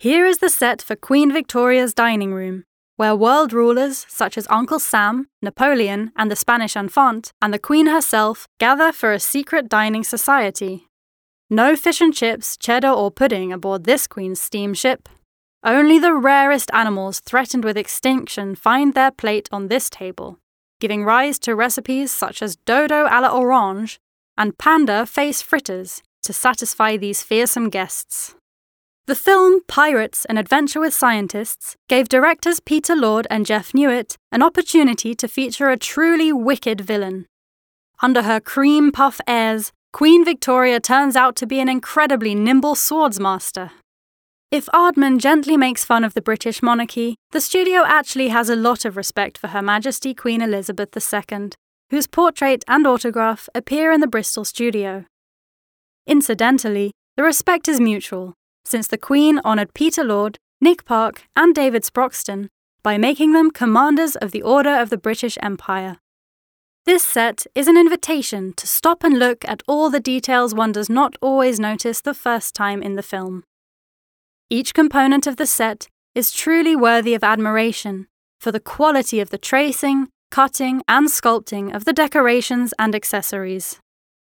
Here is the set for Queen Victoria's dining room, where world rulers such as Uncle Sam, Napoleon, and the Spanish Infant, and the Queen herself gather for a secret dining society. No fish and chips, cheddar, or pudding aboard this Queen's steamship. Only the rarest animals threatened with extinction find their plate on this table, giving rise to recipes such as dodo a la orange and panda face fritters to satisfy these fearsome guests. The film Pirates An Adventure with Scientists gave directors Peter Lord and Jeff Newitt an opportunity to feature a truly wicked villain. Under her cream puff airs, Queen Victoria turns out to be an incredibly nimble swordsmaster. If Aardman gently makes fun of the British monarchy, the studio actually has a lot of respect for Her Majesty Queen Elizabeth II, whose portrait and autograph appear in the Bristol studio. Incidentally, the respect is mutual, since the Queen honoured Peter Lord, Nick Park, and David Sproxton by making them Commanders of the Order of the British Empire. This set is an invitation to stop and look at all the details one does not always notice the first time in the film. Each component of the set is truly worthy of admiration for the quality of the tracing, cutting, and sculpting of the decorations and accessories.